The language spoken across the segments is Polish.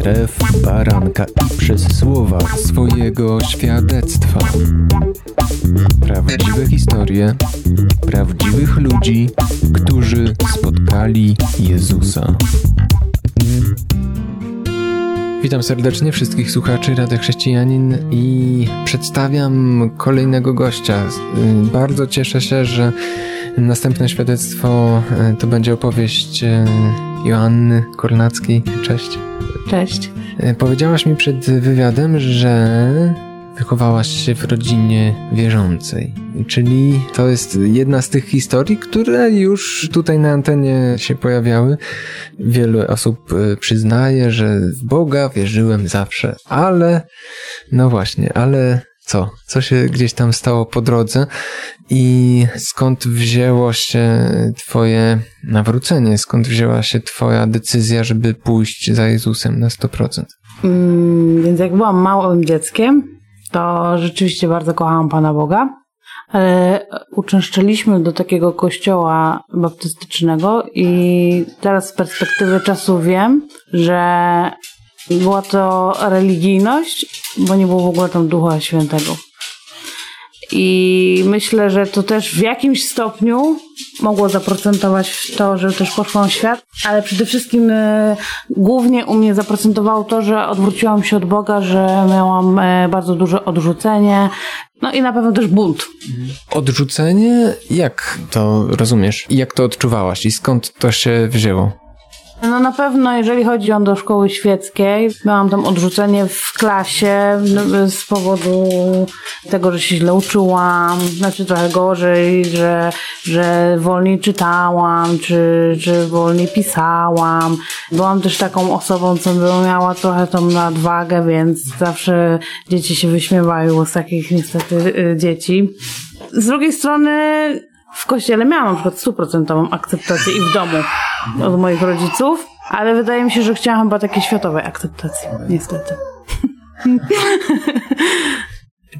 krew baranka i przez słowa swojego świadectwa. Prawdziwe historie prawdziwych ludzi, którzy spotkali Jezusa. Witam serdecznie wszystkich słuchaczy Rady Chrześcijanin i przedstawiam kolejnego gościa. Bardzo cieszę się, że następne świadectwo e, to będzie opowieść e, Joanny Kornackiej. Cześć. Cześć. E, powiedziałaś mi przed wywiadem, że wychowałaś się w rodzinie wierzącej. Czyli to jest jedna z tych historii, które już tutaj na antenie się pojawiały. Wielu osób e, przyznaje, że w Boga wierzyłem zawsze, ale no właśnie, ale co? Co się gdzieś tam stało po drodze i skąd wzięło się twoje nawrócenie? Skąd wzięła się twoja decyzja, żeby pójść za Jezusem na 100%? Mm, więc jak byłam małym dzieckiem, to rzeczywiście bardzo kochałam Pana Boga. Ale uczęszczaliśmy do takiego kościoła baptystycznego i teraz z perspektywy czasu wiem, że była to religijność, bo nie było w ogóle tam Ducha Świętego. I myślę, że to też w jakimś stopniu mogło zaprocentować w to, że też poszłam w świat, ale przede wszystkim e, głównie u mnie zaprocentowało to, że odwróciłam się od Boga, że miałam e, bardzo duże odrzucenie, no i na pewno też bunt. Odrzucenie? Jak to rozumiesz? Jak to odczuwałaś i skąd to się wzięło? No na pewno, jeżeli chodzi o do szkoły świeckiej, miałam tam odrzucenie w klasie no, z powodu tego, że się źle uczyłam, znaczy trochę gorzej, że, że wolniej czytałam, czy, czy wolniej pisałam. Byłam też taką osobą, co miała trochę tą nadwagę, więc zawsze dzieci się wyśmiewają z takich niestety y, dzieci. Z drugiej strony w kościele miałam na przykład stuprocentową akceptację i w domu od moich rodziców, ale wydaje mi się, że chciałam chyba takiej światowej akceptacji, niestety.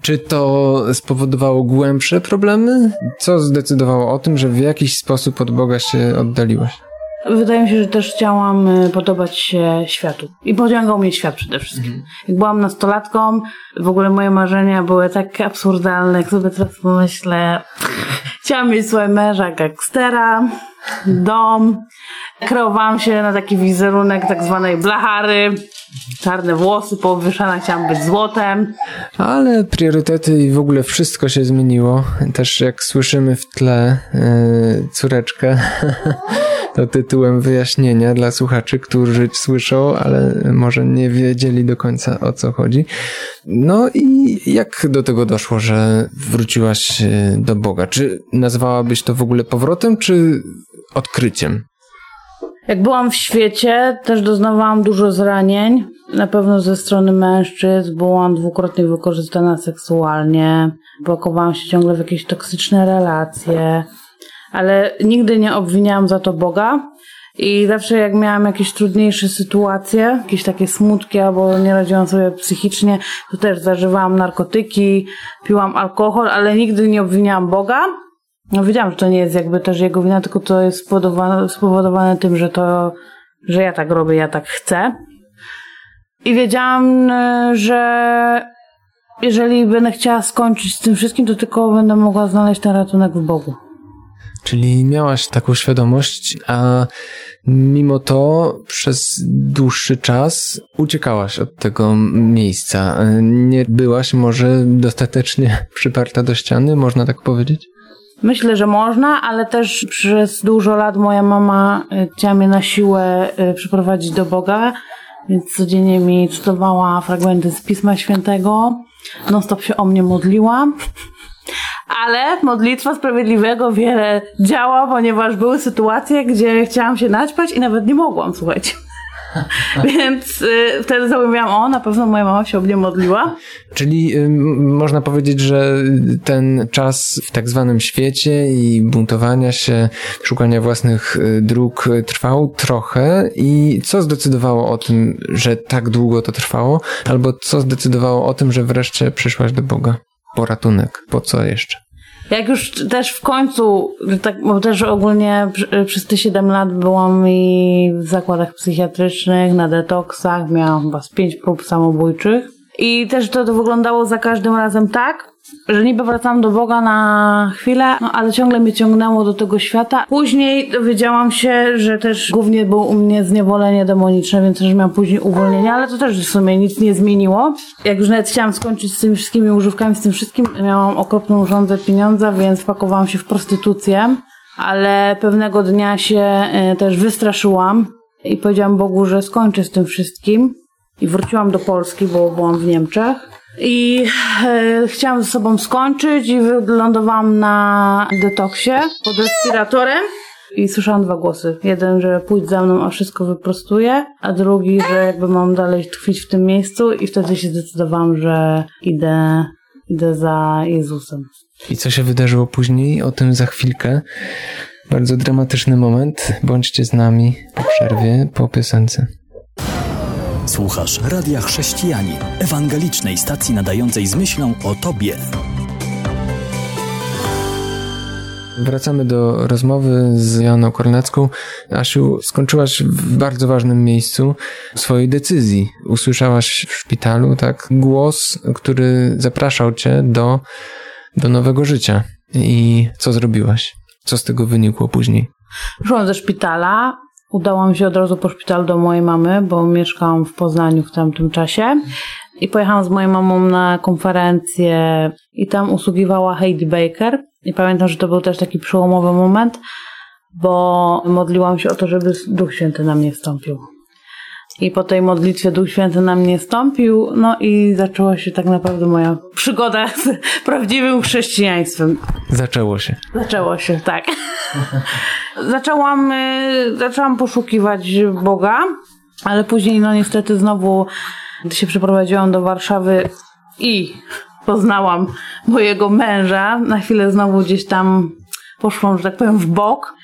Czy to spowodowało głębsze problemy? Co zdecydowało o tym, że w jakiś sposób od Boga się oddaliłaś? Wydaje mi się, że też chciałam y, podobać się światu. I pociągał mnie świat przede wszystkim. Mhm. Jak byłam nastolatką, w ogóle moje marzenia były tak absurdalne, jak sobie teraz pomyślę. Chciałam mieć swoje męża gangstera, dom. Kreowałam się na taki wizerunek tak zwanej blachary. Czarne włosy powyszane, chciałam być złotem. Ale priorytety i w ogóle wszystko się zmieniło. Też jak słyszymy w tle yy, córeczkę to tytułem wyjaśnienia dla słuchaczy, którzy słyszą, ale może nie wiedzieli do końca o co chodzi. No i jak do tego doszło, że wróciłaś e, do Boga? Czy nazwałabyś to w ogóle powrotem, czy odkryciem? Jak byłam w świecie, też doznawałam dużo zranień. Na pewno ze strony mężczyzn. Byłam dwukrotnie wykorzystana seksualnie. Blokowałam się ciągle w jakieś toksyczne relacje ale nigdy nie obwiniałam za to Boga. I zawsze jak miałam jakieś trudniejsze sytuacje, jakieś takie smutki albo nie radziłam sobie psychicznie, to też zażywałam narkotyki, piłam alkohol, ale nigdy nie obwiniałam Boga. No wiedziałam, że to nie jest jakby też jego wina, tylko to jest spowodowane, spowodowane tym, że to, że ja tak robię, ja tak chcę. I wiedziałam, że jeżeli będę chciała skończyć z tym wszystkim, to tylko będę mogła znaleźć ten ratunek w Bogu. Czyli miałaś taką świadomość, a mimo to przez dłuższy czas uciekałaś od tego miejsca. Nie byłaś może dostatecznie przyparta do ściany, można tak powiedzieć? Myślę, że można, ale też przez dużo lat moja mama y, chciała mnie na siłę y, przyprowadzić do Boga, więc codziennie mi czytowała fragmenty z Pisma Świętego, non stop się o mnie modliła ale modlitwa sprawiedliwego wiele działa, ponieważ były sytuacje, gdzie chciałam się naćpać i nawet nie mogłam, słuchajcie. Więc y, wtedy sobie mówiłam, o, na pewno moja mama się o mnie modliła. Czyli y, można powiedzieć, że ten czas w tak zwanym świecie i buntowania się, szukania własnych y, dróg trwał trochę i co zdecydowało o tym, że tak długo to trwało? Albo co zdecydowało o tym, że wreszcie przyszłaś do Boga? po ratunek, po co jeszcze? Jak już też w końcu, tak, bo też ogólnie przez te 7 lat byłam i w zakładach psychiatrycznych, na detoksach, miałam chyba z 5 prób samobójczych. I też to, to wyglądało za każdym razem tak, że niby wracam do Boga na chwilę, no ale ciągle mnie ciągnęło do tego świata. Później dowiedziałam się, że też głównie było u mnie zniewolenie demoniczne, więc też miałam później uwolnienie, ale to też w sumie nic nie zmieniło. Jak już nawet chciałam skończyć z tymi wszystkimi używkami, z tym wszystkim, miałam okropną rządzę pieniądza, więc pakowałam się w prostytucję, ale pewnego dnia się y, też wystraszyłam i powiedziałam Bogu, że skończę z tym wszystkim. I wróciłam do Polski, bo byłam w Niemczech. I e, chciałam ze sobą skończyć i wylądowałam na detoksie pod respiratorem. I słyszałam dwa głosy. Jeden, że pójdź za mną, a wszystko wyprostuję, a drugi, że jakby mam dalej tkwić w tym miejscu i wtedy się zdecydowałam, że idę, idę za Jezusem. I co się wydarzyło później? O tym za chwilkę. Bardzo dramatyczny moment. Bądźcie z nami po przerwie, po piosence. Słuchasz Radia Chrześcijani, ewangelicznej stacji nadającej z myślą o Tobie. Wracamy do rozmowy z Janą Kornacką. Asiu, skończyłaś w bardzo ważnym miejscu swojej decyzji. Usłyszałaś w szpitalu, tak, głos, który zapraszał cię do, do nowego życia. I co zrobiłaś? Co z tego wynikło później? Wyszłam ze szpitala, Udałam się od razu po szpitalu do mojej mamy, bo mieszkałam w Poznaniu w tamtym czasie. I pojechałam z moją mamą na konferencję i tam usługiwała Heidi Baker. I pamiętam, że to był też taki przełomowy moment, bo modliłam się o to, żeby Duch Święty na mnie wstąpił. I po tej modlitwie Duch Święty na mnie stąpił, no i zaczęła się tak naprawdę moja przygoda z prawdziwym chrześcijaństwem. Zaczęło się. Zaczęło się, tak. zaczęłam, y, zaczęłam poszukiwać Boga, ale później, no niestety znowu, gdy się przeprowadziłam do Warszawy i poznałam mojego męża, na chwilę znowu gdzieś tam poszłam, że tak powiem, w bok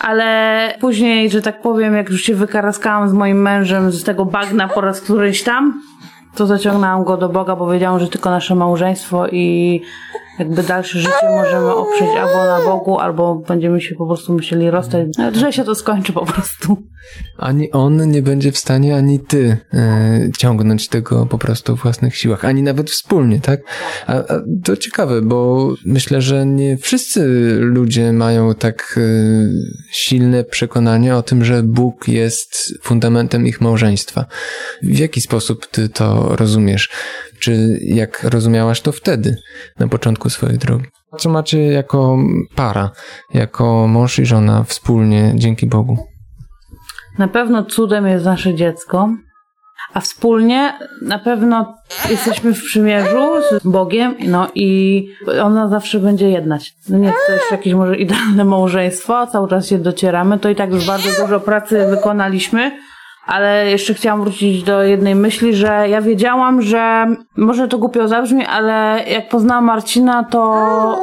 ale później, że tak powiem, jak już się wykaraskałam z moim mężem z tego bagna po raz któryś tam, to zaciągnęłam go do Boga, bo wiedziałam, że tylko nasze małżeństwo i jakby dalsze życie możemy oprzeć albo na Bogu, albo będziemy się po prostu musieli rozstać, że się to skończy po prostu. Ani on nie będzie w stanie, ani ty e, ciągnąć tego po prostu w własnych siłach, ani nawet wspólnie, tak? A, a to ciekawe, bo myślę, że nie wszyscy ludzie mają tak e, silne przekonanie o tym, że Bóg jest fundamentem ich małżeństwa. W jaki sposób ty to rozumiesz? Czy jak rozumiałaś to wtedy, na początku swojej drogi? Co macie jako para, jako mąż i żona wspólnie, dzięki Bogu? Na pewno cudem jest nasze dziecko, a wspólnie na pewno jesteśmy w przymierzu z Bogiem, no i ona zawsze będzie jednać. No nie to jest jakieś może idealne małżeństwo, cały czas się docieramy, to i tak już bardzo dużo pracy wykonaliśmy, ale jeszcze chciałam wrócić do jednej myśli, że ja wiedziałam, że może to głupio zabrzmi, ale jak poznałam Marcina, to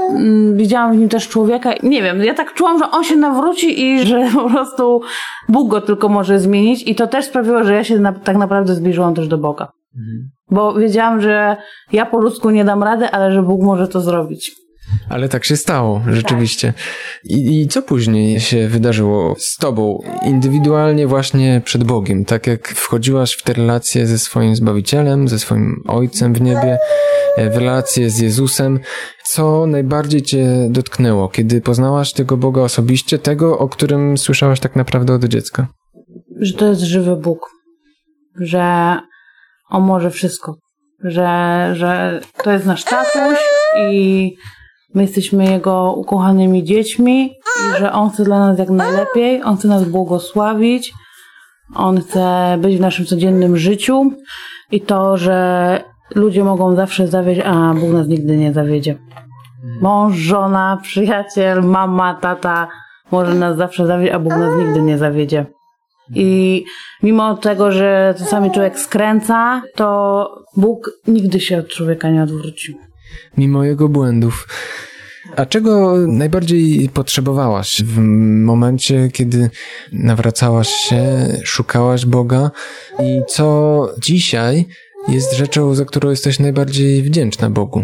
mm, widziałam w nim też człowieka. Nie wiem, ja tak czułam, że on się nawróci i że po prostu Bóg go tylko może zmienić i to też sprawiło, że ja się na, tak naprawdę zbliżyłam też do Boga. Mhm. Bo wiedziałam, że ja po ludzku nie dam rady, ale że Bóg może to zrobić. Ale tak się stało, rzeczywiście. I, I, co później się wydarzyło z tobą, indywidualnie właśnie przed Bogiem? Tak jak wchodziłaś w te relacje ze swoim Zbawicielem, ze swoim Ojcem w niebie, e, w relacje z Jezusem, co najbardziej cię dotknęło, kiedy poznałaś tego Boga osobiście, tego, o którym słyszałaś tak naprawdę od dziecka? Że to jest żywy Bóg. Że On może wszystko. Że, że to jest nasz tatuś i my jesteśmy Jego ukochanymi dziećmi i że On chce dla nas jak najlepiej, On chce nas błogosławić, On chce być w naszym codziennym życiu i to, że ludzie mogą zawsze zawieść, a Bóg nas nigdy nie zawiedzie. Mąż, żona, przyjaciel, mama, tata może nas zawsze zawieść, a Bóg nas nigdy nie zawiedzie. I mimo tego, że czasami człowiek skręca, to Bóg nigdy się od człowieka nie odwróci mimo jego błędów. A czego najbardziej potrzebowałaś w momencie, kiedy nawracałaś się, szukałaś Boga i co dzisiaj jest rzeczą, za którą jesteś najbardziej wdzięczna Bogu?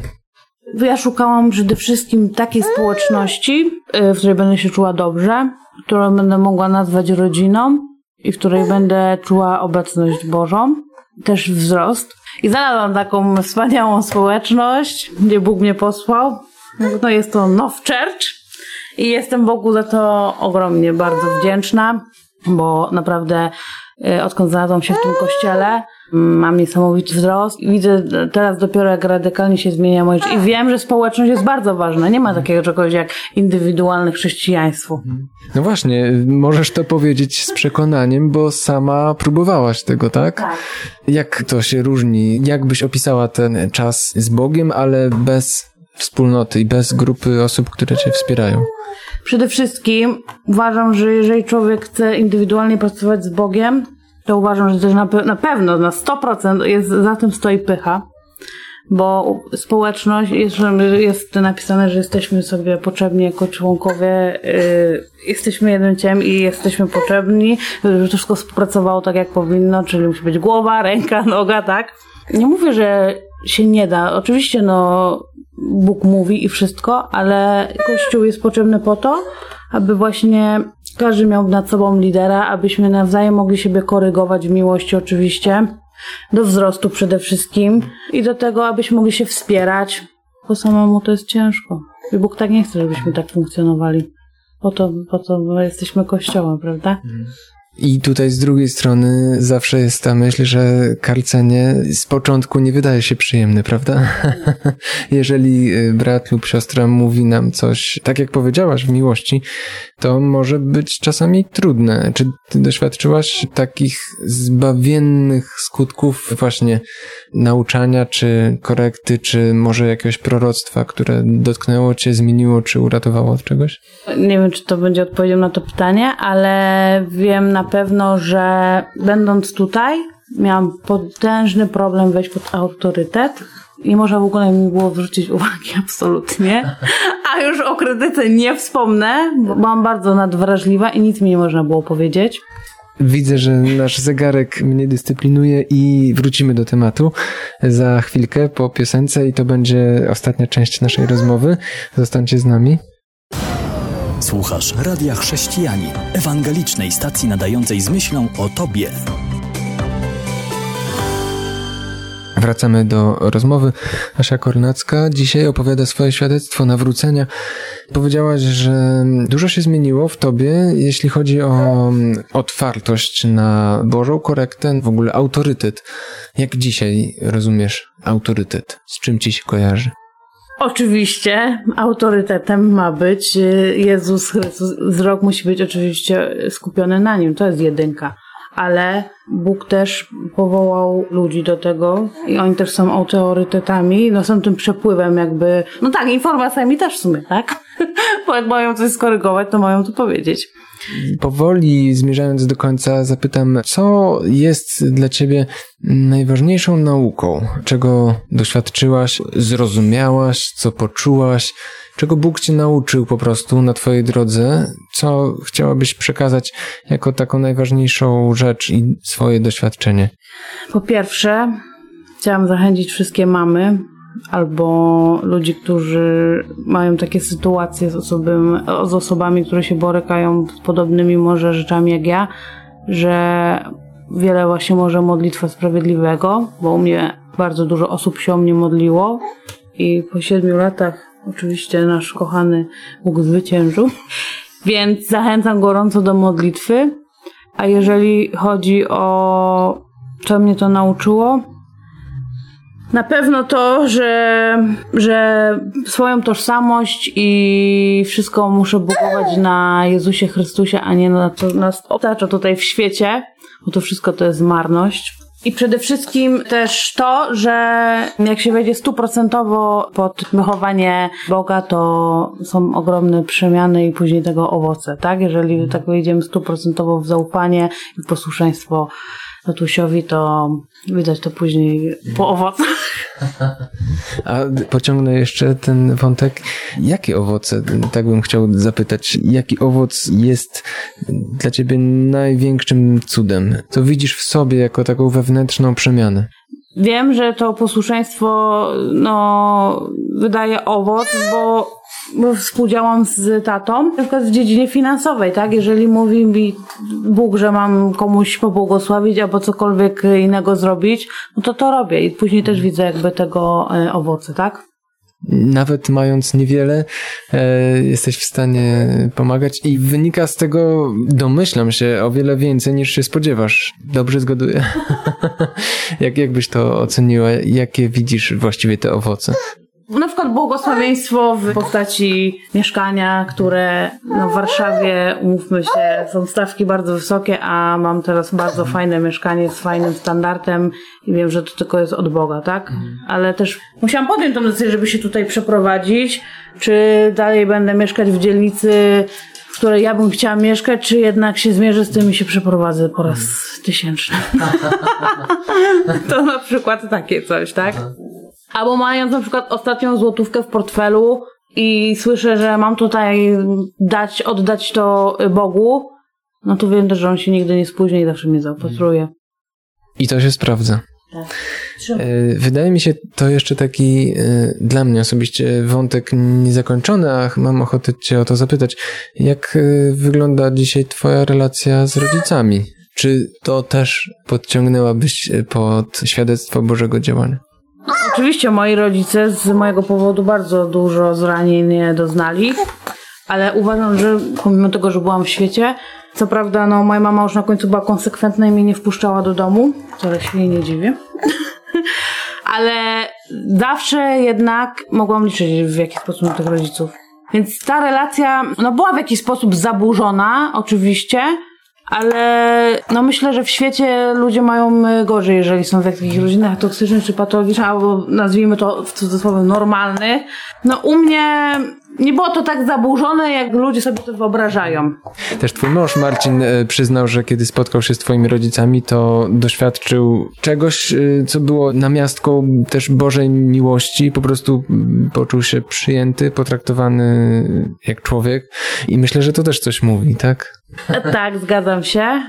Ja szukałam przede wszystkim takiej społeczności, y, w której będę się czuła dobrze, którą będę mogła nazwać rodziną i w której będę czuła obecność Bożą, też wzrost. I znalazłam taką wspaniałą społeczność, gdzie Bóg mnie posłał. No jest to Now Church i jestem Bogu za to ogromnie bardzo wdzięczna, bo naprawdę y, odkąd znalazłam się w tym kościele, mam niesamowity wzrost i widzę teraz dopiero jak radykalnie się zmienia moje życie. I wiem, że społeczność jest bardzo ważna. Nie ma takiego czegoś jak indywidualne chrześcijaństwo. No właśnie, możesz to powiedzieć z przekonaniem, bo sama próbowałaś tego, tak? Tak. Jak to się różni? Jak byś opisała ten czas z Bogiem, ale bez wspólnoty i bez grupy osób, które cię wspierają? Przede wszystkim uważam, że jeżeli człowiek chce indywidualnie pracować z Bogiem, to uważam, że też na, pe- na pewno, na 100% jest, za tym stoi pycha. Bo społeczność, jest, jest napisane, że jesteśmy sobie potrzebni jako członkowie, yy, jesteśmy jednym ciałem i jesteśmy potrzebni, żeby wszystko współpracowało tak jak powinno, czyli musi być głowa, ręka, noga, tak? Nie mówię, że się nie da. Oczywiście, no, Bóg mówi i wszystko, ale Kościół jest potrzebny po to, aby właśnie każdy miał nad sobą lidera, abyśmy nawzajem mogli siebie korygować w miłości oczywiście, do wzrostu przede wszystkim i do tego, abyśmy mogli się wspierać, bo samemu to jest ciężko. I Bóg tak nie chce, żebyśmy tak funkcjonowali. Po to, po to jesteśmy kościołem, prawda? I tutaj z drugiej strony zawsze jest ta myśl, że karcenie z początku nie wydaje się przyjemne, prawda? Jeżeli y, brat lub siostra mówi nam coś, tak jak powiedziałaś, w miłości, to może być czasami trudne. Czy ty doświadczyłaś takich zbawiennych skutków właśnie nauczania, czy korekty, czy może jakiegoś proroctwa, które dotknęło cię, zmieniło, czy uratowało od czegoś? Nie wiem, czy to będzie odpowiedzią na to pytanie, ale wiem na pewno, że będąc tutaj, miałam potężny problem wejść pod autorytet. Nie można w ogóle mi było zwrócić uwagi, absolutnie. A już o kredycie nie wspomnę, bo byłam bardzo nadwrażliwa i nic mi nie można było powiedzieć. Widzę, że nasz zegarek mnie dyscyplinuje i wrócimy do tematu za chwilkę po piosence i to będzie ostatnia część naszej rozmowy. Zostańcie z nami. Słuchasz Radia Chrześcijani, ewangelicznej stacji nadającej z myślą o Tobie. Wracamy do rozmowy. Asia Kornacka dzisiaj opowiada swoje świadectwo nawrócenia. Powiedziałaś, że dużo się zmieniło w tobie, jeśli chodzi o otwartość na Bożą korektę, w ogóle autorytet. Jak dzisiaj rozumiesz autorytet? Z czym ci się kojarzy? Oczywiście autorytetem ma być y, Jezus Chrystus. Wzrok musi być oczywiście skupiony na nim. To jest jedynka. Ale Bóg też powołał ludzi do tego i oni też są autorytetami, no są tym przepływem jakby, no tak, informacjami też w sumie, tak? Bo jak mają coś skorygować, to mają to powiedzieć. Powoli zmierzając do końca, zapytam, co jest dla ciebie najważniejszą nauką? Czego doświadczyłaś, zrozumiałaś, co poczułaś? Czego Bóg cię nauczył po prostu na twojej drodze? Co chciałabyś przekazać jako taką najważniejszą rzecz i swoje doświadczenie? Po pierwsze, chciałam zachęcić wszystkie mamy albo ludzi, którzy mają takie sytuacje z, osoby, z osobami, które się borykają z podobnymi może rzeczami jak ja, że wiele właśnie może modlitwa sprawiedliwego, bo u mnie bardzo dużo osób się o mnie modliło. I po siedmiu latach oczywiście nasz kochany Bóg zwyciężył, więc zachęcam gorąco do modlitwy, a jeżeli chodzi o co mnie to nauczyło, na pewno to, że, że swoją tożsamość i wszystko muszę budować na Jezusie Chrystusie, a nie na to nas otacza tutaj w świecie, bo to wszystko to jest marność. I przede wszystkim też to, że jak się wejdzie stuprocentowo pod wychowanie Boga, to są ogromne przemiany i później tego owoce, tak? Jeżeli tak wejdziemy stuprocentowo w zaufanie i posłuszeństwo tatusiowi, to widać to później po owocach. A pociągnę jeszcze ten wątek. Jakie owoce, tak bym chciał zapytać, jaki owoc jest dla ciebie największym cudem? Co widzisz w sobie jako taką wewnętrzną przemianę? wiem, że to posłuszeństwo no, wydaje owoc, bo, bo współdziałam z tatą, na przykład w dziedzinie finansowej, tak? Jeżeli mówi mi Bóg, że mam komuś pobłogosławić albo cokolwiek innego zrobić, no to to robię i później też widzę jakby tego e, owoce, tak? nawet mając niewiele, e, jesteś w stanie pomagać i wynika z tego, domyślam się, o wiele więcej niż się spodziewasz. Dobrze zgaduję? Jak, jak byś to oceniła? Jakie widzisz właściwie te owoce? Na przykład błogosławieństwo w postaci mieszkania, które no w Warszawie, umówmy się, są stawki bardzo wysokie, a mam teraz bardzo fajne mieszkanie z fajnym standardem i wiem, że to tylko jest od Boga, tak? Ale też musiałam podjąć tę decyzję, żeby się tutaj przeprowadzić, czy dalej będę mieszkać w dzielnicy, w której ja bym chciała mieszkać, czy jednak się zmierzę z tym i się przeprowadzę po raz tysięczny. to na przykład takie coś, tak? Albo mając na przykład ostatnią złotówkę w portfelu i słyszę, że mam tutaj dać, oddać to Bogu, no to wiem też, że on się nigdy nie spóźni i zawsze mnie zaopatruje. I to się sprawdza. Tak. E, wydaje mi się to jeszcze taki e, dla mnie osobiście wątek niezakończony, a mam ochotę Cię o to zapytać. Jak e, wygląda dzisiaj Twoja relacja z rodzicami? Czy to też podciągnęłabyś pod świadectwo Bożego działania? Oczywiście moi rodzice z mojego powodu bardzo dużo zranień doznali, ale uważam, że pomimo tego, że byłam w świecie, co prawda no moja mama już na końcu była konsekwentna i mnie nie wpuszczała do domu, wcale się jej nie dziwię. ale zawsze jednak mogłam liczyć w jakiś sposób na tych rodziców. Więc ta relacja no była w jakiś sposób zaburzona, oczywiście, ale no myślę, że w świecie ludzie mają y, gorzej, jeżeli są w takich rodzinach toksycznych czy patologicznych, albo nazwijmy to w cudzysłowie normalnych. No u mnie nie było to tak zaburzone, jak ludzie sobie to wyobrażają. Też twój mąż Marcin e, przyznał, że kiedy spotkał się z twoimi rodzicami, to doświadczył czegoś, e, co było namiastką też Bożej miłości. Po prostu poczuł się przyjęty, potraktowany jak człowiek. I myślę, że to też coś mówi, tak? Tak, zgadzam się.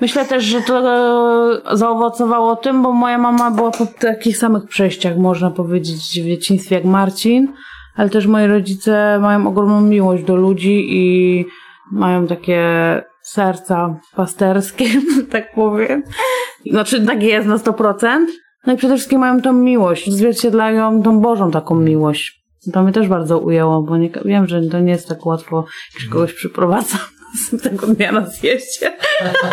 Myślę też, że to zaowocowało tym, bo moja mama była po takich samych przejściach, można powiedzieć, w dzieciństwie jak Marcin ale też moi rodzice mają ogromną miłość do ludzi i mają takie serca pasterskie, tak powiem. Znaczy, tak jest na 100%. No i przede wszystkim mają tą miłość, zwierciedlają tą Bożą taką miłość. To mnie też bardzo ujęło, bo nie, wiem, że to nie jest tak łatwo, jak kogoś przyprowadza tego dnia na zjeździe.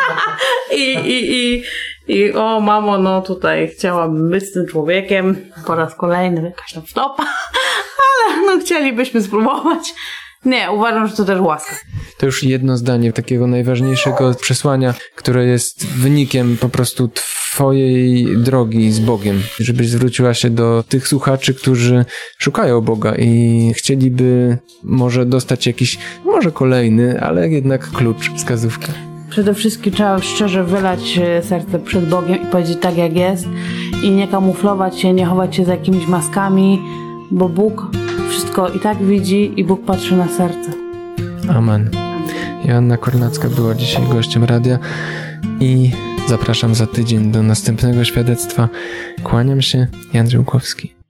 I, i, i, I o mamo, no tutaj chciałabym być z tym człowiekiem po raz kolejny, jakaś tam wtopa no chcielibyśmy spróbować. Nie, uważam, że to też łaska. To już jedno zdanie takiego najważniejszego przesłania, które jest wynikiem po prostu Twojej drogi z Bogiem. Żebyś zwróciła się do tych słuchaczy, którzy szukają Boga i chcieliby może dostać jakiś, może kolejny, ale jednak klucz, wskazówkę. Przede wszystkim trzeba szczerze wylać e, serce przed Bogiem i powiedzieć tak, jak jest i nie kamuflować się, nie chować się za jakimiś maskami, bo Bóg wszystko i tak widzi i Bóg patrzy na serce. Amen. Joanna Kornacka była dzisiaj gościem radia i zapraszam za tydzień do następnego świadectwa. Kłaniam się, Jan Żółkowski.